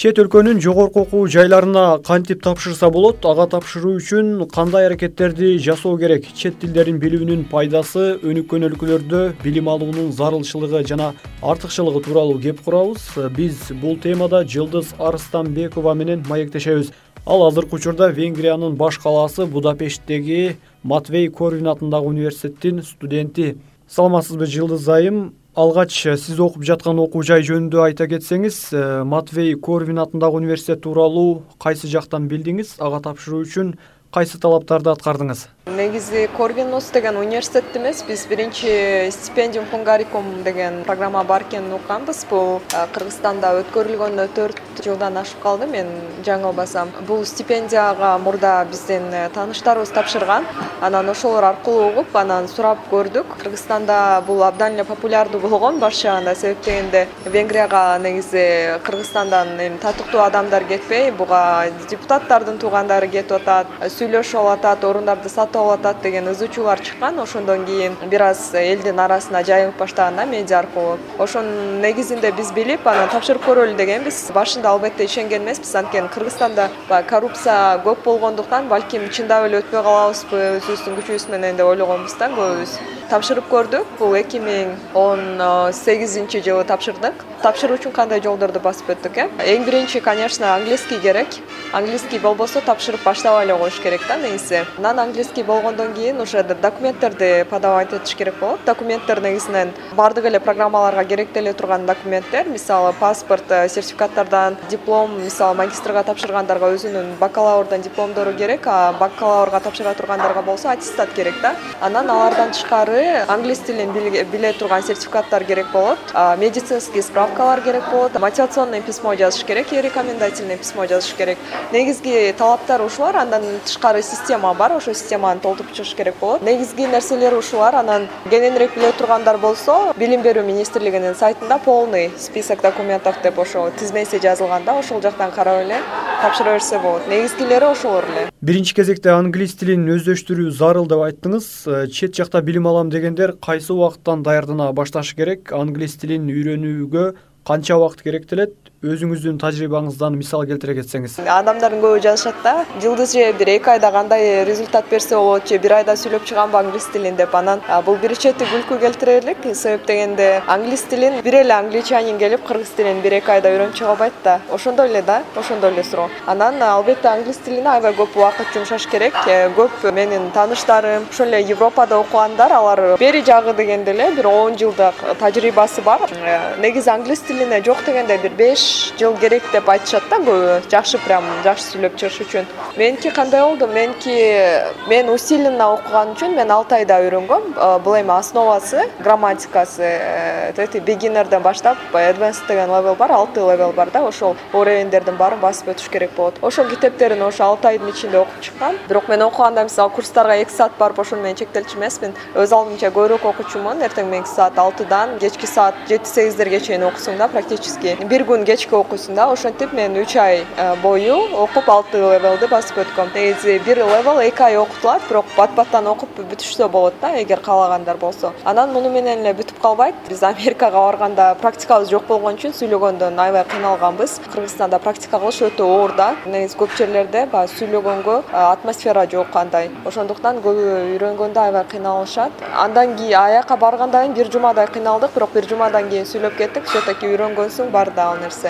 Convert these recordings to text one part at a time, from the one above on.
чет өлкөнүн жогорку окуу жайларына кантип тапшырса болот ага тапшыруу үчүн кандай аракеттерди жасоо керек? Чет тилдерин билүүнүн пайдасы өнүккөн өлкөлөрдө билим алуунун зарылчылыгы жана артыкчылыгы тууралуу кеп курабыз. Биз бул темада жылдыз арыстанбекова менен маектешебиз. Ал азыркы учурда венгриянын баш калаасы будапешттеги матвей корвин атындагы университеттин студенти саламатсызбы жылдыз айым? Алгач э, сиз окуп жаткан окуу жай жөнүндө айта кетсеңиз э, матвей корвин атындагы университет тууралуу кайсы жактан билдиңиз? Ага тапшыруу үчүн кайсы талаптарды аткардыңыз негизи корвинус деген университет эмес биз биринчи стипендиум хунгарикум деген программа бар экенин укканбыз. Бул кыргызстанда өткөрүлгөнүнө төрт жылдан ашып калды. Мен жаңылбасам бул стипендияга мурда биздин тааныштарыбыз тапшырган. Анан ошолор аркылуу угуп анан сурап көрдүк. Кыргызстанда бул абдан эле популярдуу болгон баш себеп дегенде венгрияга негизи кыргызстандан эми татыктуу адамдар кетпей буга депутаттардын туугандары кетип атат сүйлөшүп алып атат орундарды сатып атат деген ызы чуулар чыккан. Ошондон кийин бир аз элдин арасына жайылып баштаган да медиа аркылуу. Ошонун негизинде биз билип анан тапшырып көрөлү дегенбиз. Башында албетте ишенген эмеспиз. Анткени кыргызстанда баягы коррупция көп болгондуктан балким чындап эле өтпөй калабызбы? Өзүбүздүн күчүбүз менен деп ойлогонбуз да көбүбүз тапшырып көрдүк. Бул эки миң он сегизинчи жылы тапшырдык. Тапшыруу үчүн кандай жолдорду басып өттүк э? Эң биринчи конечно английский керек. Английский болбосо тапшырып баштабай эле коюш керек да негизи анан английский болгондон кийин уже документтерди подавать этиш керек болот. Документтер негизинен баардык эле программаларга керектей эле турган документтер. Мисалы паспорт э, сертификаттардан диплом мисалы магистрга тапшыргандарга өзүнүн бакалаврдын дипломдору керек а бакалаврга тапшыра тургандарга болсо аттестат керек да. Анан алардан тышкары англис тилин биле турган сертификаттар керек болот. Медицинский справкалар керек болот. Мотивационный письмо жазыш керек и рекомендательный письмо жазыш керек. Негизги талаптар ушулар андан тышкары система бар ошол системаны толтуруп чыгыш керек болот. Негизги нерселер ушулар анан кененирээк биле тургандар болсо билим берүү министрлигинин сайтында полный список документов деп ошол тизмеси жазылган да ошол жактан карап эле тапшыра берсе болот. Негизгилери ошолор эле. Биринчи кезекте англис тилин өздөштүрүү зарыл деп айттыңыз. Э, чет жакта билим алам дегендер кайсы убакыттан даярдана башташы керек? Англис тилин үйрөнүүгө канча убакыт керектелет өзүңүздүн тажрыйбаңыздан мисал келтире кетсеңиз. Адамдардын көбү жазышат да. Жылдыз же бир эки айда кандай результат берсе болот же бир айда сүйлөп чыганбы англис тилин деп анан бул бир чети күлкү келтирерлик. Себеп дегенде англис тилин бир эле англичанин келип кыргыз тилин бир эки айда үйрөнүп чыга албайт да. Ошондой эле да ошондой эле суроо. Анан албетте англис тилине аябай көп убакыт жумшаш керек. Э, көп менин тааныштарым ошол эле европада окугандар алар бери жагы дегенде эле бир он жылдык тажрыйбасы бар. Э, негизи англис тилине жок дегенде бир беш жыл керек деп айтышат да көбү жакшы прям жакшы сүйлөп чыгыш үчүн. Меники кандай болду? Меники мен усиленно окуган үчүн мен алты айда үйрөнгөм. Бул эми основасы грамматикасы эти бегинерден баштап advance деген левел бар алты левел бар да ошол уровеньдердин баарын басып өтүш керек болот. Ошол китептерин ошо алты айдын ичинде окуп чыккам. Бирок мен окуганда мисалы курстарга эки саат барып ошону менен чектелчү эмесмин өз алдымча көбүрөөк окучумун. Эртең мененки саат алтыдан кечки саат жети сегиздерге чейин окусуң да практически. Бир күн кечки окуйсуң да. Ошентип мен үч ай э, бою окуп алты левелди басып өткөм. Негизи бир левел эки ай окутулат бирок бат баттан окуп бүтүрсө болот да эгер каалагандар болсо. Анан муну менен эле бүтүп калбайт. Биз америкага барганда практикабыз жок болгон үчүн сүйлөгөндөн аябай кыйналганбыз. Кыргызстанда практика кылыш өтө оор да. Негизи көп жерлерде баягы сүйлөгөнгө э, атмосфера жок андай. Ошондуктан көбү үйрөнгөндө аябай кыйналышат. Андан кийин аяка баргандан кийин бир жумадай кыйналдык бирок бир жумадан кийин сүйлөп кеттик все таки үйрөнгөн соң баары да ал нерсе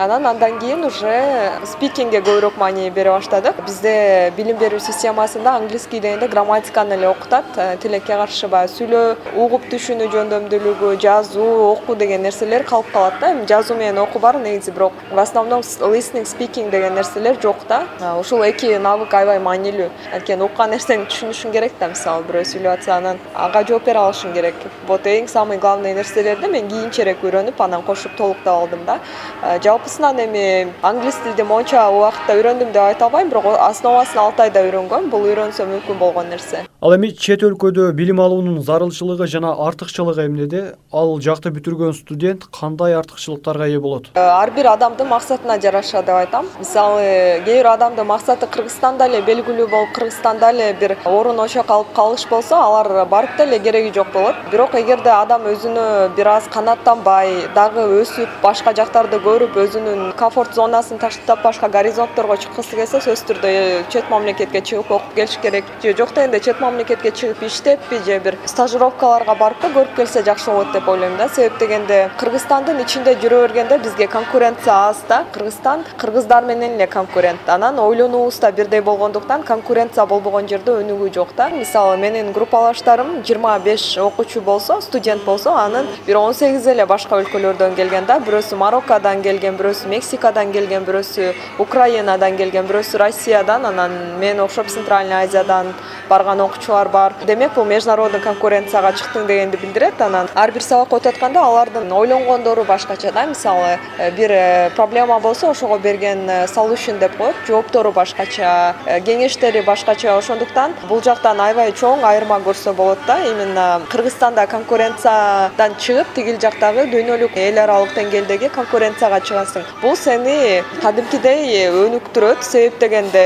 анан андан кийин уже спикингге көбүрөөк маани бере баштадык. Бизде билим берүү системасында английский дегенде грамматиканы эле окутат э, тилекке каршы баягы сүйлөө угуп түшүнүү жөндөмдүүлүгү жазуу окуу деген нерселер калып калат да. Эми жазуу менен окуу бар негизи бирок в основном listening speaking деген нерселер жок да. Ушул эки навык аябай маанилүү. Анткени уккан нерсеңди түшүнүшүң керек да мисалы бирөө сүйлөп атса анан ага жооп бере алышың керек. Вот эң самый главный нерселерди мен кийинчерээк үйрөнүп анан кошуп толуктап алдым да. Э, эми англис тилди монча убакытта үйрөндүм деп айта албайм бирок основасын алты айда үйрөнгөм бул үйрөнсө мүмкүн болгон нерсе ал эми чет өлкөдө билим алуунун зарылчылыгы жана артыкчылыгы эмнеде ал жакты бүтүргөн студент кандай артыкчылыктарга ээ болот? Э, ар бир адамдын максатына жараша деп айтам. Мисалы кээ бир адамдын максаты кыргызстанда эле белгилүү болуп кыргызстанда эле бир орун очок алып калыш болсо алар барып деле кереги жок болот. Бирок эгерде адам өзүнө бир аз канааттанбай дагы өсүп башка жактарды көрүп өзүнүн комфорт зонасын таштап башка горизонтторго чыккысы келсе сөзсүз түрдө чет мамлекетке чыгып окуп келиш керек. Же жок дегенде чет мамлекетке чыгып иштеппи же бир стажировкаларга барыппы көрүп келсе жакшы болот деп ойлойм да. Себеп дегенде кыргызстандын ичинде жүрө бергенде бизге конкуренция аз да. Кыргызстан кыргыздар менен эле конкурент. Анан ойлонуубуз да бирдей болгондуктан конкуренция болбогон жерде өнүгүү жок да. Мисалы менин группалаштарым жыйырма беш окуучу болсо студент болсо анын бир он сегизи эле башка өлкөлөрдөн келген да. Бирөөсү мароккодон келген бирөөсү мексикадан келген бирөөсү украинадан келген бирөөсү россиядан анан мен окшоп центральный азиядан барган окуучулар бар. Демек бул международный конкуренцияга чыктың дегенди билдирет. Анан ар бир сабакка өтүп атканда алардын ойлонгондору башкача да. Мисалы э, бир э, проблема болсо ошого берген э, solution деп коет. Жооптору башкача кеңештери башкача. Ошондуктан бул жактан аябай чоң айырма көрсө болот да. Именно кыргызстанда конкуренциядан чыгып тигил жактагы дүйнөлүк эл аралык деңгээлдеги конкуренцияга чыгасың. Бул сени кадимкидей өнүктүрөт себеп дегенде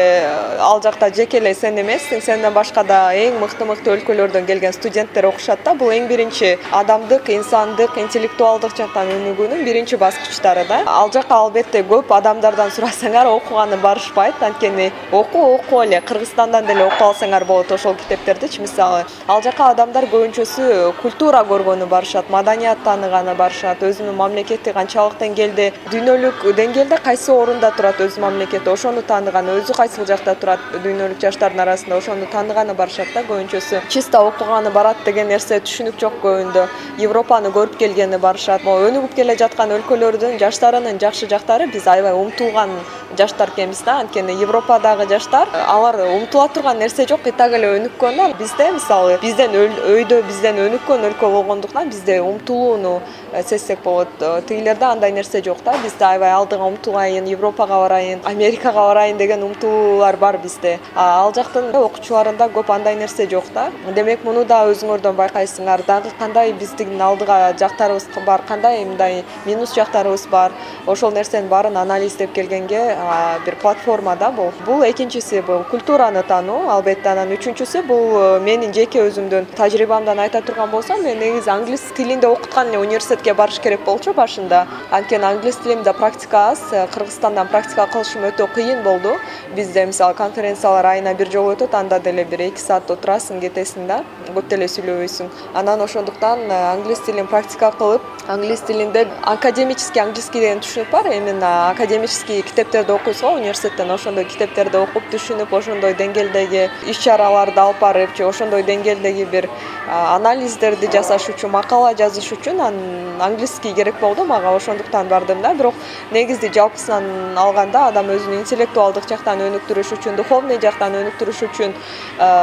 ал жакта жеке эле сен эмессиң. Сенден башка да эң мыкты мыкты өлкөлөрдөн келген студенттер окушат да. Бул эң биринчи адамдык инсандык интеллектуалдык жактан өнүгүүнүн биринчи баскычтары да. Ал жака албетте көп адамдардан сурасаңар окуганы барышпайт. Анткени окуу окуу эле. Кыргызстандан деле окуп алсаңар болот ошол китептердичи мисалы ал жака адамдар көбүнчөсү культура көргөнү барышат маданият тааныганы барышат өзүнүн мамлекети канчалык деңгээлде дүйнөлүк деңгээлде кайсы орунда турат өзүнүн мамлекети ошону тааныганы өзү кайсыл жакта турат дүйнөлүк жаштардын арасында ошону барышат да көбүнчөсү. Чисто окуганы барат деген нерсе түшүнүк жок көбүндө. Европаны көрүп келгени барышат. Өнүгүп келе жаткан өлкөлөрдүн жаштарынын жакшы жактары биз аябай умтулган жаштар экенбиз да. Анткени европадагы жаштар алар умтула турган нерсе жок и так эле өнүккөн да. Бизде мисалы бизден өйдө бизден өнүккөн өлкө болгондуктан бизде умтулууну э, сезсек болот э, тигилерде андай нерсе жок да. Бизде аябай алдыга умтулайын европага барайын америкага барайын деген умтулуулар бар бизде. Ал жактын окуучуларында көп андай нерсе жок да. Демек муну да өзүңөрдөн байкайсыңар. Дагы кандай биздин алдыга жактарыбыз бар кандай мындай минус жактарыбыз бар ошол нерсенин баарын анализдеп келгенге бир платформа да бул. Бул экинчиси бул культураны таануу албетте анан үчүнчүсү бул э, менин жеке өзүмдүн тажрыйбамдан айта турган болсом мен негизи англис тилинде окуткан эле университетке барыш керек болчу башында. Анткени англис тилимде практика аз э, кыргызстандан практика кылышым өтө кыйын болду. Бизде мисалы конференциялар айына бир жолу өтөт анда деле бир эки саат отурасың кетесиң да көп деле сүйлөбөйсүң. Анан ошондуктан э, англис тилин практика кылып англис тилинде академический английский деген түшүнүк бар именно академический китептерди окуйбуз го университеттен ошондой китептерди окуп түшүнүп ошондой деңгээлдеги иш чараларды алып барып же ошондой деңгээлдеги бир анализдерди жасаш үчүн макала жазыш үчүн анан английский керек болду мага. Ошондуктан бардым да. Бирок негизи жалпысынан алганда адам өзүн интеллектуалдык жактан өнүктүрүш үчүн духовный жактан өнүктүрүш үчүн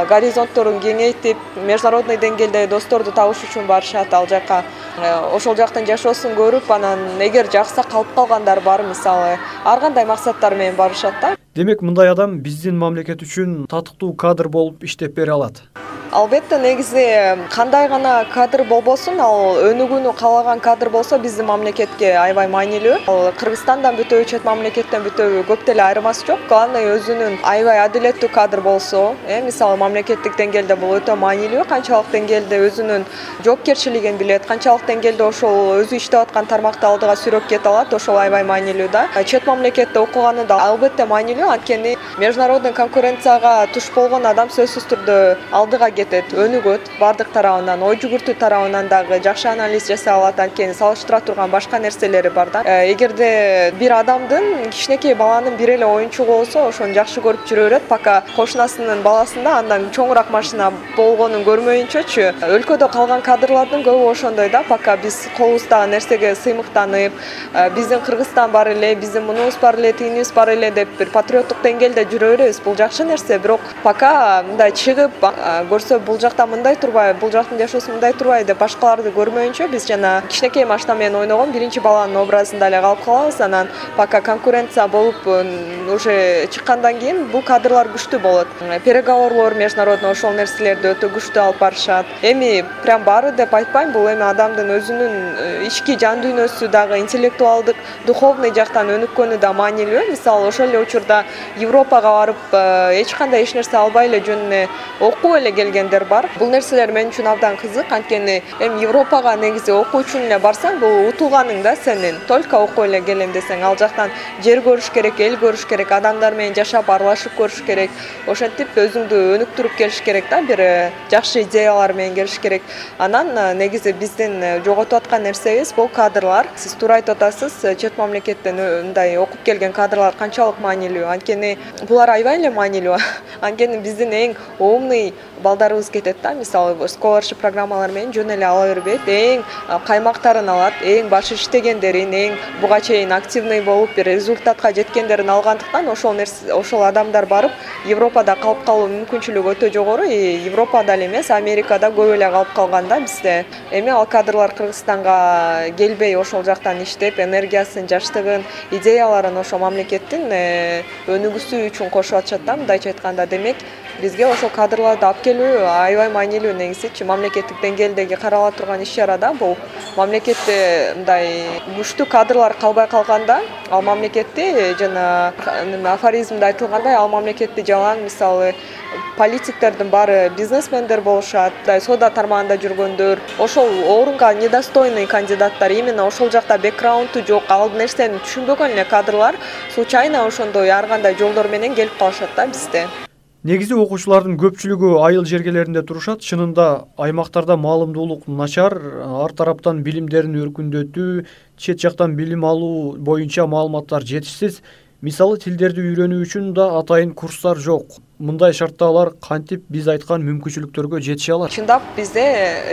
горизонтторун кеңейтип международный деңгээлде досторду табыш үчүн барышат. Ал жака э, ошол жактын жашоосун көрүп анан эгер жакса калып калгандар бар мисалы ар кандай максаттар менен барышат да демек мындай адам биздин мамлекет үчүн татыктуу кадр болуп иштеп бере алат. Албетте негизи кандай гана кадр болбосун ал өнүгүүнү каалаган кадр болсо биздин мамлекетке аябай маанилүү. Ал кыргызстандан бүтөбү чет мамлекеттен бүтөбү көп деле айырмасы жок. Главный өзүнүн аябай адилеттүү кадр болсо э мисалы мамлекеттик деңгээлде бул өтө маанилүү. Канчалык деңгээлде өзүнүн жоопкерчилигин билет канчалык деңгээлде ошол өзү иштеп аткан тармакты алдыга сүйрөп кете алат ошол аябай маанилүү да. Чет мамлекетте окуганы да албетте маанилүү анткени международный конкуренцияга туш болгон адам сөзсүз түрдө алдыга кетет өнүгөт. Баардык тарабынан ой жүгүртүү тарабынан дагы жакшы анализ жасай алат. Анткени салыштыра турган башка нерселери бар да. Э, эгерде бир адамдын кичинекей баланын бир эле оюнчугу болсо ошону жакшы көрүп жүрө берет. Пока кошунасынын баласында андан чоңураак машина болгонун көрмөйүнчөчү өлкөдө калган кадрлардын көбү ошондой да. Пока биз колубуздагы нерсеге сыймыктанып э, биздин кыргызстан бар эле биздин мунубуз бар эле тигинибиз бар эле деп бир патриоттук деңгээлде жүрө беребиз. Бул жакшы нерсе бирок пока мындай чыгып көрсө бул жакта мындай турбайбы бул жактын жашоосу мындай турбайбы деп башкаларды көрмөйүнчө биз жана кичинекей машина менен ойногон биринчи баланын образында эле калып калабыз. Анан пока конкуренция болуп уже чыккандан кийин бул кадрлар күчтүү болот. Переговорлор международный ошол нерселерди өтө күчтүү алып барышат. Эми прям баары деп айтпайм бул эми адамдын өзүнүн э, ички жан дүйнөсү дагы интеллектуалдык духовный жактан өнүккөнү да маанилүү. Мисалы ошол эле учурда европага барып э, эч кандай эч нерсе албай эле жөнүнө окуп эле келгендер бар. Бул нерселер мен үчүн абдан кызык. Анткени эми европага негизи окуу үчүн эле барсаң бул утулганың да сенин. Только окуп эле келем десең ал жактан жер көрүш керек эл көрүш керек адамдар менен жашап аралашып көрүш керек. Ошентип өзүңдү өнүктүрүп келиш керек да бир э, жакшы идеялар менен келиш керек. Анан э, негизи биздин жоготуп аткан нерсебиз бул кадрлар. Сиз туура айтып атасыз чет мамлекеттен мындай окуп келген кадрлар канчалык маанилүү анткени булар аябай эле маанилүү. Анткени биздин эң умный балдарыбыз кетет да мисалы сколаршип программалар менен жөн эле ала бербейт эң каймактарын алат эң башы иштегендерин эң буга чейин активный болуп бир результатка жеткендерин алгандыктан ошол нерсе ошол адамдар барып европада калып калуу мүмкүнчүлүгү өтө жогору. И европада эле эмес америкада көп эле калып калган да бизде. Эми ал кадрлар кыргызстанга келбей ошол жактан иштеп энергиясын жаштыгын идеяларын ошол мамлекеттин э, өнүгүүсү үчүн кошуп атышат да. Мындайча айтканда демек бизге ошол кадрларды алып келүү аябай маанилүү негизичи мамлекеттик деңгээлдеги карала турган иш чара да бул мамлекетте мындай күчтүү кадрлар калбай калганда ал мамлекетти жана афоризмде айтылгандай ал мамлекетти жалаң мисалы политиктердин баары бизнесмендер болушат мындай соода тармагында жүргөндөр ошол орунга недостойный кандидаттар именно ошол жакта бекграунду жок ал нерсени түшүнбөгөн эле кадрлар случайно ошондой ар кандай жолдор менен келип калышат да бизде негизи окуучулардын көпчүлүгү айыл жергелеринде турушат чынында аймактарда маалымдуулук начар. Ар тараптан билимдерин өркүндөтүү чет жактан билим алуу боюнча маалыматтар жетишсиз. Мисалы тилдерди үйрөнүү үчүн да атайын курстар жок мындай шартта алар кантип биз айткан мүмкүнчүлүктөргө жетише алат? Чындап бизде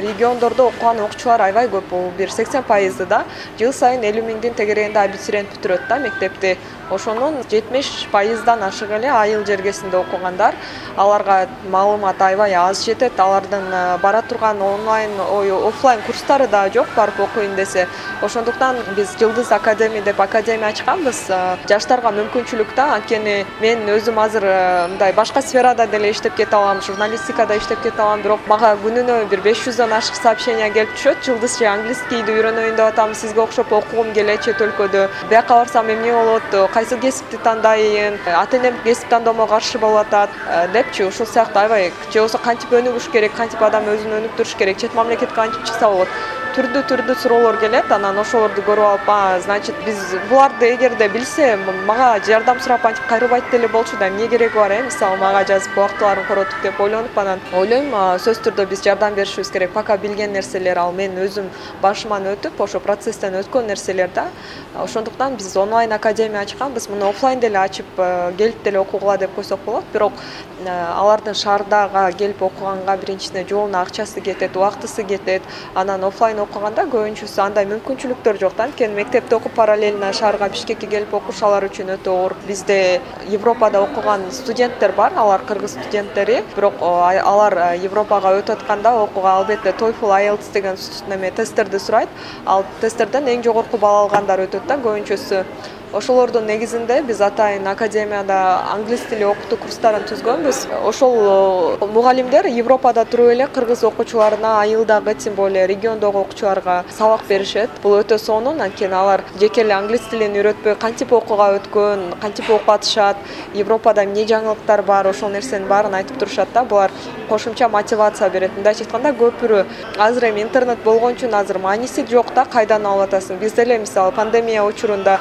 региондордо окуган окуучулар аябай көп. Бул бир сексен пайызы да жыл сайын элүү миңдин тегерегинде абитуриент бүтүрөт да мектепти ошонун жетимиш пайыздан ашык эле айыл жергесинде окугандар. Аларга маалымат аябай аз жетет. Алардын э, бара турган онлайн ой оффлайн курстары дагы жок барып окуйн десе. Ошондуктан биз жылдыз академия деп академия ачканбыз. Э, жаштарга мүмкүнчүлүк да. Анткени мен өзүм азыр э, мындай башка сферада деле иштеп кете алам журналистикада иштеп кете алам бирок мага күнүнө бир беш жүздөн ашык сообщение келип түшөт. Жылдызчы английскийди үйрөнөйүн деп атам сизге окшоп окугум келет чет өлкөдө. Бияка барсам эмне болот? Кайсы кесипти тандайын? Ата энем кесип тандоого каршы болуп атат? Депчи ушул сыяктуу аябай. Же болбосо кантип өнүгүш керек кантип адам өзүн өнүктүрүш керек? Чет мамлекетке кантип чыкса болот түрдүү түрдүү суроолор келет анан ошолорду көрүп алып а значит биз буларды эгерде билсе мага жардам сурап антип кайрылбайт деле болчу да эмне кереги бар э? Мисалы мага жазып убактыларын коротуп деп ойлонуп анан ойлойм сөзсүз түрдө биз жардам беришибиз керек. Пока билген нерселер ал менин өзүм башыман өтүп ошо процесстен өткөн нерселер да. Ошондуктан биз онлайн академия ачканбыз муну оффлайн деле ачып э, келип деле окугула деп койсок болот. Бирок э, алардын шаардага келип окуганга биринчиден жолуна акчасы кетет убактысы кетет анан оффлайн окуганда көбүнчөсү андай мүмкүнчүлүктөр жок да анткени мектепте окуп параллельно шаарга бишкекке келип окуш алар үчүн өтө оор. Бизде европада окуган студенттер бар алар кыргыз студенттери. Бирок алар европага өтүп атканда окууга албетте toyfl ielts деген неме тесттерди сурайт. Ал тесттерден эң жогорку балл алгандар өтөт да көбүнчөсү ошолордун негизинде биз атайын академияда англис тили окутуу курстарын түзгөнбүз. Ошол э, мугалимдер европада туруп эле кыргыз окуучуларына айылдагы тем более региондогу окуучуларга сабак беришет. Бул өтө сонун анткени алар жеке эле англис тилин үйрөтпөй кантип окууга өткөн кантип окуп атышат европада эмне жаңылыктар бар ошол нерсенин баарын айтып турушат да булар кошумча мотивация берет. Мындайча айтканда көп бирөө азыр эми интернет болгон үчүн азыр мааниси жок да кайдан алып атасың? Биз деле мисалы пандемия учурунда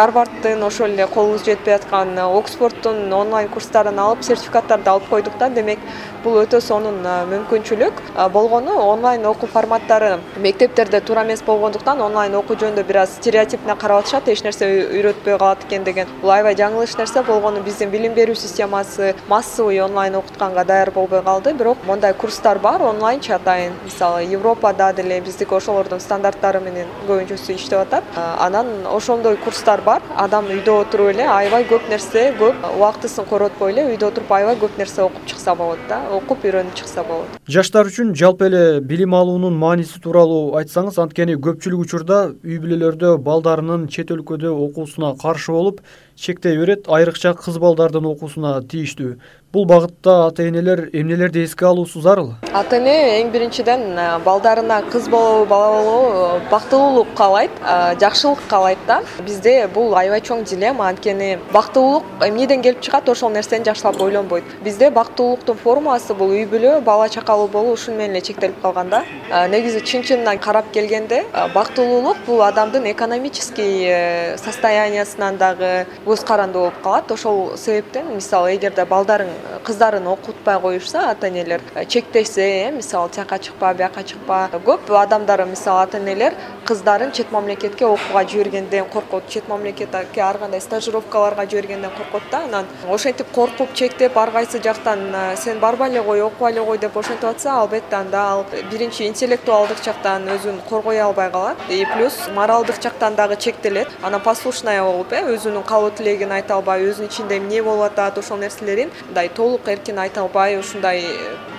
гарварддын ошол эле колубуз жетпей аткан оксфорддун онлайн курстарын алып сертификаттарды алып койдук да демек бул өтө сонун мүмкүнчүлүк. Болгону онлайн окуу форматтары мектептерде туура эмес болгондуктан онлайн окуу жөнүндө бир аз стереотипно карап атышат эч нерсе үйрөтпөй калат экен деген бул аябай жаңылыш нерсе болгону биздин билим берүү системасы массовый онлайн окутканга даяр болбой калды. Бирок моундай курстар бар онлайнчы атайын мисалы европада деле биздики ошолордун стандарттары менен көбүнчөсү иштеп атат. Анан ошондой курстар бар. Адам үйдө отуруп эле аябай көп нерсе көп убактысын коротпой эле үйдө отуруп аябай көп нерсе окуп чыкса болот да окуп үйрөнүп чыкса болот. Жаштар үчүн жалпы эле билим алуунун мааниси тууралуу айтсаңыз анткени көпчүлүк учурда үй бүлөлөрдө балдарынын чет өлкөдө окуусуна каршы болуп чектей берет айрыкча кыз балдардын окуусуна тийиштүү. Бул багытта ата энелер эмнелерди эске алуусу зарыл ата эне эң биринчиден балдарына кыз болобу бала болобу бактылуулук каалайт жакшылык каалайт да. Бизде бул аябай чоң дилемма анткени бактылуулук эмнеден келип чыгат ошол нерсени жакшылап ойлонбойт. Бизде бактылуулуктун формуласы бул үй бүлө бала чакалуу болуу ушуну менен эле чектелип калган да. Негизи чын чынынан карап келгенде бактылуулук бул адамдын экономический э, состояниясынан дагы көз карандуу болуп калат. Ошол себептен мисалы эгерде балдарын кыздарын окутпай коюшса ата энелер чектесе э мисалы тияка чыкпа бияка чыкпа көп адамдар мисалы ата энелер кыздарын чет мамлекетке окууга жибергенден коркот чет мамлекетке ар кандай стажировкаларга жибергенден коркот да анан ошентип коркуп чектеп ар кайсы жактан э, сен барбай эле кой окубай эле кой деп ошентип атса албетте анда ал биринчи интеллектуалдык жактан өзүн коргой албай калат. И плюс моралдык жактан дагы чектелет. Анан послушная болуп э өзүнүн каалоо тилегин айта албай өзүнүн ичинде эмне болуп атат ошол нерселерин мындай толук эркин айта албай ушундай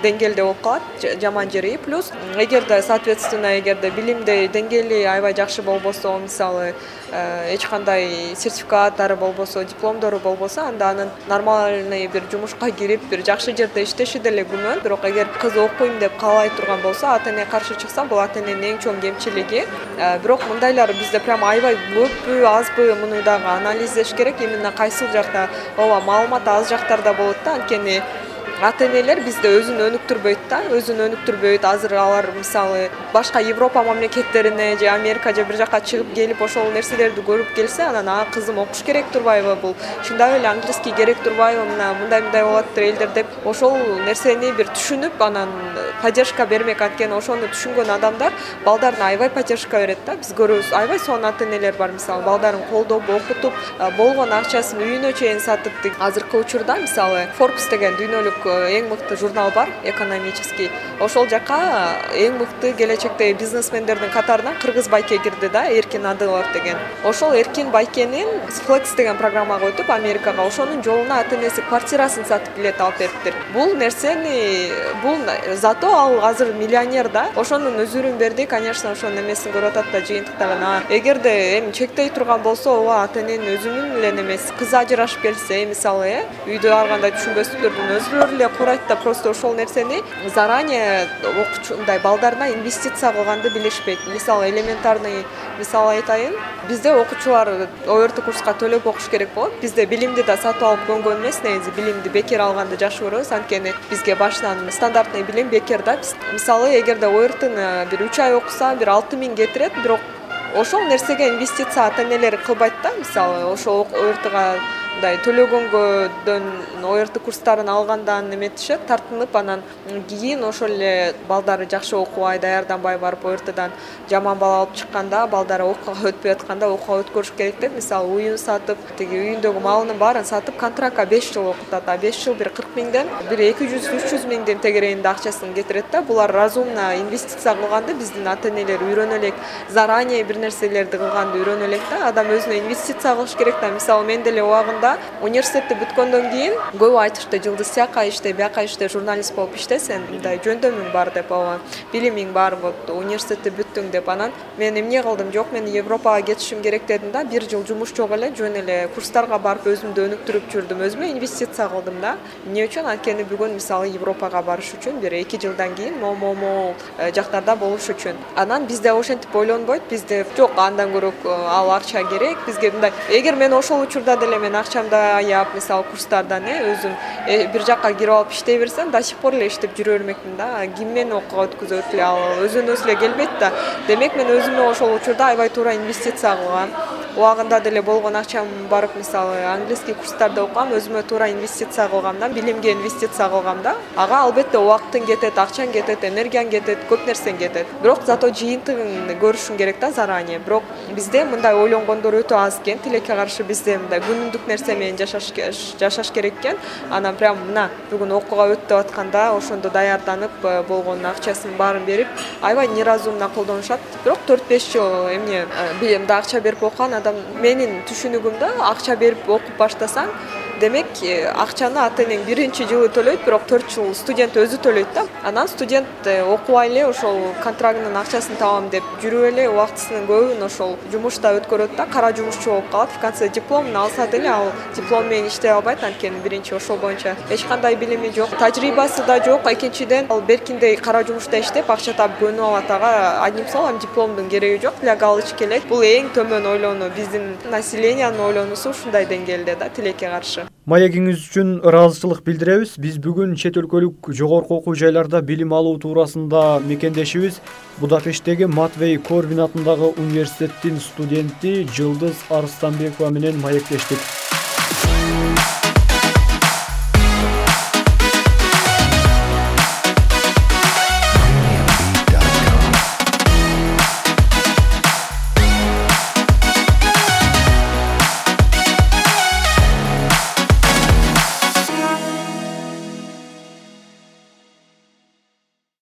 деңгээлде болуп калат жаман жери. Плюс эгерде соответственно эгерде билимди деңгээли аябай жакшы болбосо мисалы э, эч кандай сертификаттары болбосо дипломдору болбосо анда анын нормальный бир жумушка кирип бир жакшы жерде иштеши деле күмөн бирок эгер кыз окуйм деп каалай турган болсо ата эне каршы чыкса бул ата эненин эң чоң кемчилиги. Э, бирок мындайлар бизде прямо аябай көппү азбы муну дагы анализдеш керек. Именно кайсыл жакта ооба маалымат аз жактарда болот да анткени ата энелер бизде өзүн өнүктүрбөйт да өзүн өнүктүрбөйт. Азыр алар мисалы башка европа мамлекеттерине же америка же бир жака чыгып келип ошол нерселерди көрүп келсе анан а кызым окуш керек турбайбы бул. Чындап эле английский керек турбайбы мына мындай мындай болуп атыптыр элдер деп ошол нерсени бир түшүнүп анан поддержка бермек анткени ошону түшүнгөн адамдар балдарына аябай поддержка берет да. Биз көрөбүз аябай сонун ата энелер бар. Мисалы балдарын колдоп окутуп болгон акчасын үйүнө чейин сатып азыркы учурда мисалы форбс деген дүйнөлүк эң мыкты журнал бар экономический. Ошол жака эң мыкты келечектеги бизнесмендердин катарына кыргыз байке кирди да эркин адылов деген. Ошол эркин байкенин флекс деген программага өтүп америкага ошонун жолуна ата энеси квартирасын сатып билет алып бериптир. Бул нерсени бул зато ал азыр миллионер да ошонун өзүрүн берди конечно ошонун эмесин көрүп атат да жыйынтыктаган эгерде эми чектей турган болсо ооба ата эненин өзүнүн эле немеси кызы ажырашып келсе мисалы э үйдө ар кандай түшүнбөстүктөрдүн өзүлөрү эле курайт да просто ошол нерсени заранее окучу мындай балдарына инвестиция кылганды билишпейт мисалы элементарный мисал айтайын бизде окуучулар орт курска төлөп окуш керек болот. Бизде билимди да сатып алып көнгөн эмес негизи билимди бекер алганды жакшы көрөбүз. Анткени бизге башынан стандартный билим бекер да. Мисалы эгерде ортуну бир үч ай окуса бир алты миң кетирет бирок ошол нерсеге инвестиция ата энелер кылбайт да. Мисалы ошол ортуга мындай төлөгөнгөдөн орт курстарын алгандан эметишет тартынып анан кийин ошол эле балдары жакшы окубай даярданбай барып ортдон жаман бала болуп чыкканда балдары окууга өтпөй атканда окууга өткөрүш керек деп мисалы уюн сатып тиги үйүндөгү малынын баарын сатып контрактка беш жыл окутат а беш жыл бир кырк миңден бир эки жүз үч жүз миңдин тегерегинде акчасын кетирет да. Булар разумно инвестиция кылганды биздин ата энелер үйрөнө элек заранее бир нерселерди кылганды үйрөнө элек да. Адам өзүнө инвестиция кылыш керек да. Мисалы мен деле убагында университетти бүткөндөн кийин көбү айтышты жылдыз тияка иште бияка иште журналист болуп иште сен мындай жөндөмүң бар деп ооба билимиң бар вот университетти бүттүң деп анан мен эмне кылдым? Жок мен европага кетишим керек дедим да бир жыл жумуш жок эле жөн эле курстарга барып өзүмдү өнүктүрүп жүрдүм өзүмө инвестиция кылдым да. Эмне үчүн? Анткени бүгүн мисалы европага барыш үчүн бир эки жылдан кийин момомол э, жактарда болуш үчүн. Анан бизде ошентип ойлонбойт бизде жок андан көрө э, ал акча керек бизге мындай эгер мен ошол учурда деле мен акчамды аяп мисалы курстардан э өзүм э, бир жака кирип алып иштей берсем до сих пор эле иштеп жүрө бермекмин да. Ким мени окууга өткөзөт эле ал өзүнөн өзү эле келбейт да. Демек мен өзүмө ошол учурда аябай туура инвестиция кылгам убагында деле болгон акчам барып мисалы английский курстарда окугам өзүмө туура инвестиция кылгам да билимге инвестиция кылгам да. Ага албетте убактың кетет акчаң кетет энергияң кетет көп нерсең кетет. Бирок зато жыйынтыгын көрүшүң керек да заранее. Бирок бизде мындай ойлонгондор өтө аз экен. Тилекке каршы бизде мындай күнүмдүк нерсе менен жашаш керек экен. Анан прям мына бүгүн окууга өт деп атканда ошондо даярданып э, болгон акчасынын баарын берип аябай неразумно колдонушат. Бирок төрт беш жыл эмне э, мындай акча берип окуган менин түшүнүгүмдө акча берип окуп баштасаң демек э, акчаны ата энең биринчи жылы төлөйт бирок төрт жыл студент өзү төлөйт да. Анан студент э, окубай эле ошол контрагынын акчасын табам деп жүрүп эле убактысынын көбүн ошол жумушта өткөрөт да. Кара жумушчу болуп калат. В конце дипломун алса деле ал диплом менен иштей албайт. Анткени биринчи ошол боюнча эч кандай билими жок. Тажрыйбасы да жок. Экинчиден ал беркиндей кара жумушта иштеп акча таап көнүп алат ага. Одним словом дипломдун кереги жок. Для галочки элек бул эң төмөн ойлонуу биздин населениянын ойлонуусу ушундай деңгээлде да тилекке каршы маегиңиз үчүн ыраазычылык билдиребиз. Биз бүгүн чет өлкөлүк жогорку окуу жайларда билим алуу туурасында мекендешибиз. Будапешттеги матвей корвин атындагы университеттин студенти жылдыз арыстанбекова менен маектештик